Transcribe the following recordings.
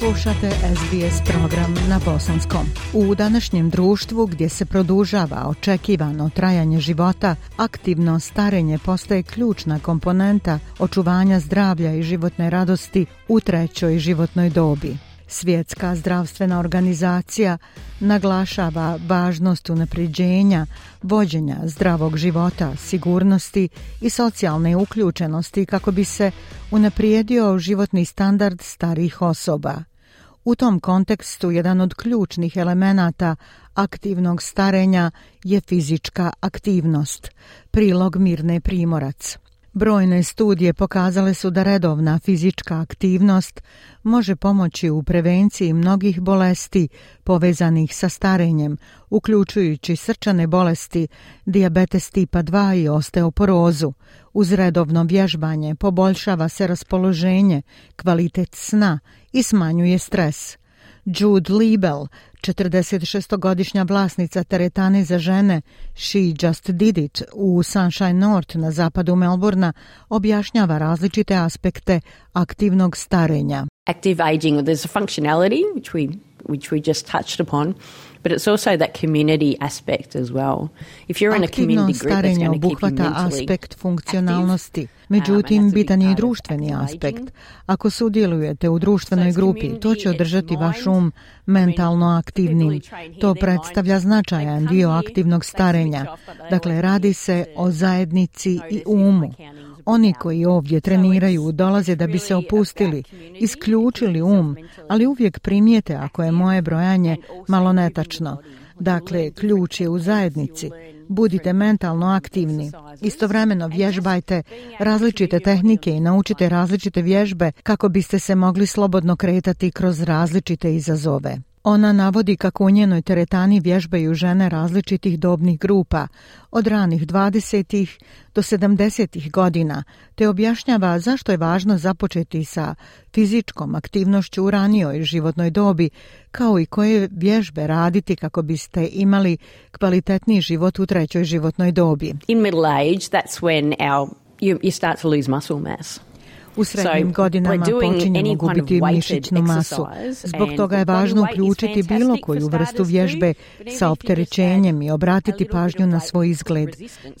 Slušate SBS program na bosanskom. U današnjem društvu gdje se produžava očekivano trajanje života, aktivno starenje postaje ključna komponenta očuvanja zdravlja i životne radosti u trećoj životnoj dobi. Svjetska zdravstvena organizacija naglašava važnost unapređenja, vođenja zdravog života, sigurnosti i socijalne uključenosti kako bi se unaprijedio životni standard starih osoba. U tom kontekstu jedan od ključnih elemenata aktivnog starenja je fizička aktivnost. Prilog Mirne Primorac. Brojne studije pokazale su da redovna fizička aktivnost može pomoći u prevenciji mnogih bolesti povezanih sa starenjem, uključujući srčane bolesti, dijabetes tipa 2 i osteoporozu. Uz redovno vježbanje poboljšava se raspoloženje, kvalitet sna i smanjuje stres. Jude Liebel, 46-godišnja vlasnica teretane za žene She Just Did It u Sunshine North na zapadu Melbourna, objašnjava različite aspekte aktivnog starenja. Active aging, there's a functionality which we which we just touched upon. But it's also that community aspect as well. If you're in a community group, aspekt funkcionalnosti. Um, Međutim, bitan je i društveni aspekt. Ako sudjelujete u društvenoj grupi, to će održati vaš um mentalno aktivnim. To predstavlja značajan dio aktivnog starenja. Dakle, radi se o zajednici i umu. Oni koji ovdje treniraju dolaze da bi se opustili, isključili um, ali uvijek primijete ako je moje brojanje malo netačno. Dakle, ključ je u zajednici. Budite mentalno aktivni. Istovremeno vježbajte različite tehnike i naučite različite vježbe kako biste se mogli slobodno kretati kroz različite izazove. Ona navodi kako u njenoj teretani vježbaju žene različitih dobnih grupa, od ranih 20. do 70. godina, te objašnjava zašto je važno započeti sa fizičkom aktivnošću u ranijoj životnoj dobi, kao i koje vježbe raditi kako biste imali kvalitetniji život u trećoj životnoj dobi. In middle age, that's when our, you, you u srednjim godinama počinjemo gubiti mišićnu masu. Zbog toga je važno uključiti bilo koju vrstu vježbe sa opterećenjem i obratiti pažnju na svoj izgled.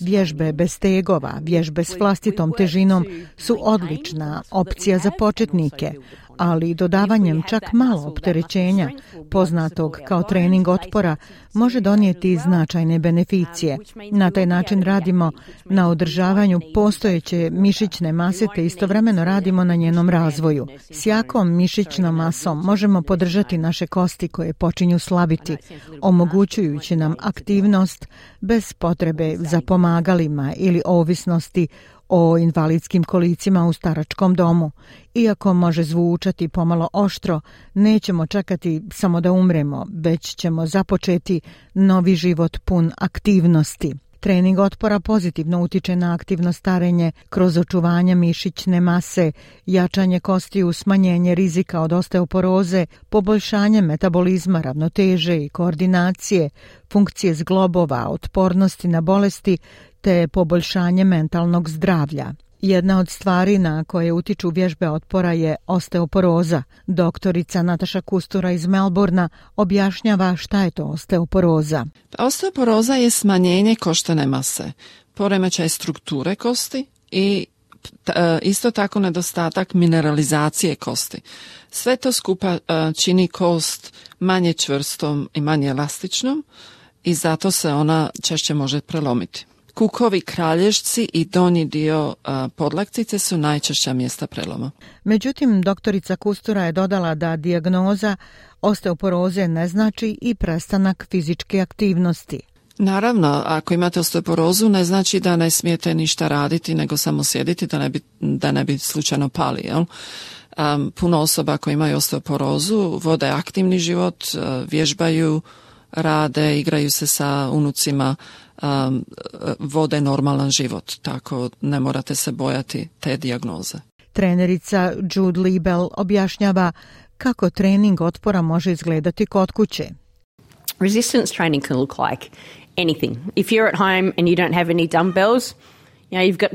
Vježbe um, bez tegova, vježbe s vlastitom težinom su odlična opcija za početnike, ali dodavanjem čak malo opterećenja, poznatog kao trening otpora, može donijeti značajne um, beneficije. Na taj način radimo na održavanju postojeće mišićne mase te istovremeno radimo na njenom razvoju. S jakom mišićnom masom možemo podržati naše kosti koje počinju slabiti, omogućujući nam aktivnost bez potrebe za pomagalima ili ovisnosti o invalidskim kolicima u staračkom domu. Iako može zvučati pomalo oštro, nećemo čekati samo da umremo, već ćemo započeti novi život pun aktivnosti. Trening otpora pozitivno utiče na aktivno starenje kroz očuvanje mišićne mase, jačanje kostiju, smanjenje rizika od osteoporoze, poboljšanje metabolizma, ravnoteže i koordinacije, funkcije zglobova, otpornosti na bolesti te poboljšanje mentalnog zdravlja. Jedna od stvari na koje utiču vježbe otpora je osteoporoza. Doktorica Nataša Kustura iz Melbourna objašnjava šta je to osteoporoza. Osteoporoza je smanjenje koštene mase, poremećaj strukture kosti i e, isto tako nedostatak mineralizacije kosti. Sve to skupa e, čini kost manje čvrstom i manje elastičnom i zato se ona češće može prelomiti. Kukovi kralješci i donji dio podlaktice su najčešća mjesta preloma. Međutim, doktorica Kustura je dodala da dijagnoza osteoporoze ne znači i prestanak fizičke aktivnosti. Naravno, ako imate osteoporozu ne znači da ne smijete ništa raditi nego samo sjediti da ne bi, da ne bi slučajno pali. Jel? puno osoba koje imaju osteoporozu vode aktivni život, vježbaju, rade, igraju se sa unucima, um, vode normalan život, tako ne morate se bojati te dijagnoze. Trenerica Jude Liebel objašnjava kako trening otpora može izgledati kod kuće. Resistance training can look like anything. If you're at home and you don't have any dumbbells, you know, you've got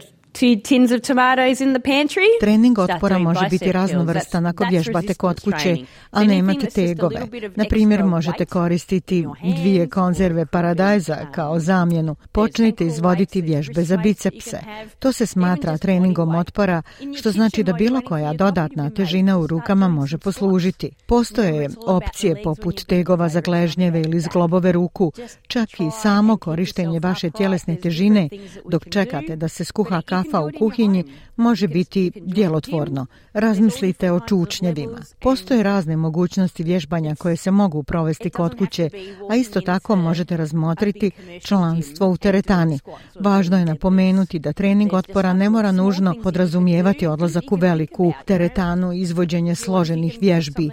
Trening otpora može biti raznovrstan ako vježbate kod kuće, a imate tegove. Na primjer, možete koristiti dvije konzerve paradajza kao zamjenu. Počnite izvoditi vježbe za bicepse. To se smatra treningom otpora, što znači da bilo koja dodatna težina u rukama može poslužiti. Postoje opcije poput tegova za gležnjeve ili zglobove ruku, čak i samo korištenje vaše tjelesne težine dok čekate da se skuha ka u kuhinji može biti djelotvorno. Razmislite o čučnjevima. Postoje razne mogućnosti vježbanja koje se mogu provesti kod kuće, a isto tako možete razmotriti članstvo u teretani. Važno je napomenuti da trening otpora ne mora nužno podrazumijevati odlazak u veliku teretanu, izvođenje složenih vježbi.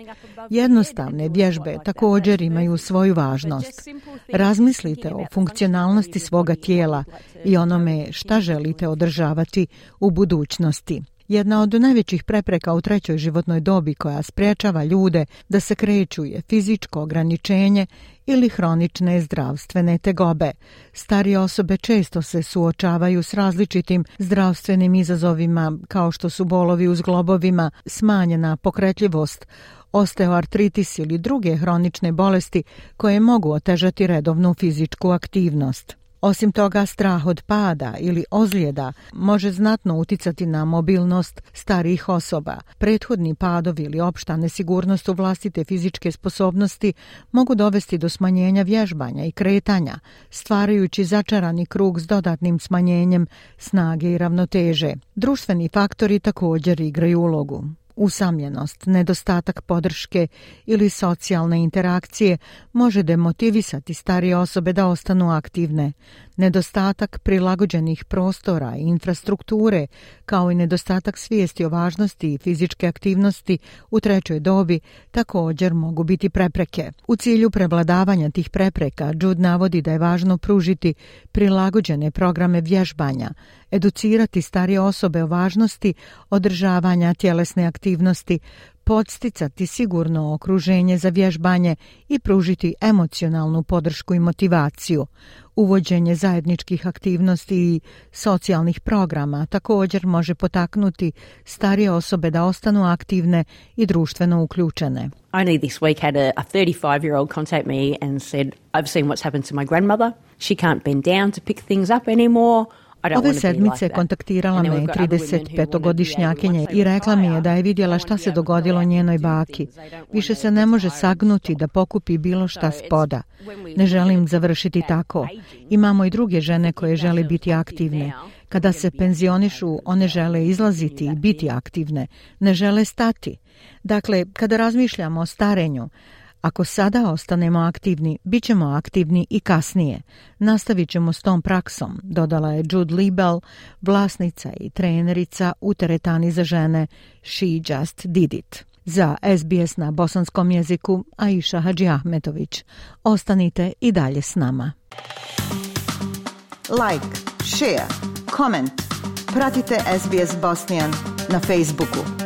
Jednostavne vježbe također imaju svoju važnost. Razmislite o funkcionalnosti svoga tijela i onome šta želite održavati u budućnosti. Jedna od najvećih prepreka u trećoj životnoj dobi koja sprječava ljude da se kreću je fizičko ograničenje ili hronične zdravstvene tegobe. Starije osobe često se suočavaju s različitim zdravstvenim izazovima kao što su bolovi u zglobovima, smanjena pokretljivost, osteoartritis ili druge hronične bolesti koje mogu otežati redovnu fizičku aktivnost. Osim toga, strah od pada ili ozljeda može znatno uticati na mobilnost starih osoba. Prethodni padovi ili opšta nesigurnost u vlastite fizičke sposobnosti mogu dovesti do smanjenja vježbanja i kretanja, stvarajući začarani krug s dodatnim smanjenjem snage i ravnoteže. Društveni faktori također igraju ulogu. Usamljenost, nedostatak podrške ili socijalne interakcije može demotivisati starije osobe da ostanu aktivne, Nedostatak prilagođenih prostora i infrastrukture, kao i nedostatak svijesti o važnosti i fizičke aktivnosti u trećoj dobi također mogu biti prepreke. U cilju prevladavanja tih prepreka Jud navodi da je važno pružiti prilagođene programe vježbanja, educirati starije osobe o važnosti održavanja tjelesne aktivnosti, podsticati sigurno okruženje za vježbanje i pružiti emocionalnu podršku i motivaciju. Uvođenje zajedničkih aktivnosti i socijalnih programa također može potaknuti starije osobe da ostanu aktivne i društveno uključene. Only this week had a, 35-year-old contact me and said, I've seen what's happened to my grandmother. She can't bend down to pick things up anymore. Ove sedmice kontaktirala me 35 godišnjakinje i rekla mi je da je vidjela šta se dogodilo njenoj baki. Više se ne može sagnuti da pokupi bilo šta spoda. Ne želim završiti tako. Imamo i druge žene koje žele biti aktivne. Kada se penzionišu, one žele izlaziti i biti aktivne. Ne žele stati. Dakle, kada razmišljamo o starenju, ako sada ostanemo aktivni, bit ćemo aktivni i kasnije. Nastavit ćemo s tom praksom, dodala je Jude Liebel, vlasnica i trenerica u teretani za žene She Just Did It. Za SBS na bosanskom jeziku Aisha Hadži Ahmetović. Ostanite i dalje s nama. Like, share, comment. Pratite SBS Bosnian na Facebooku.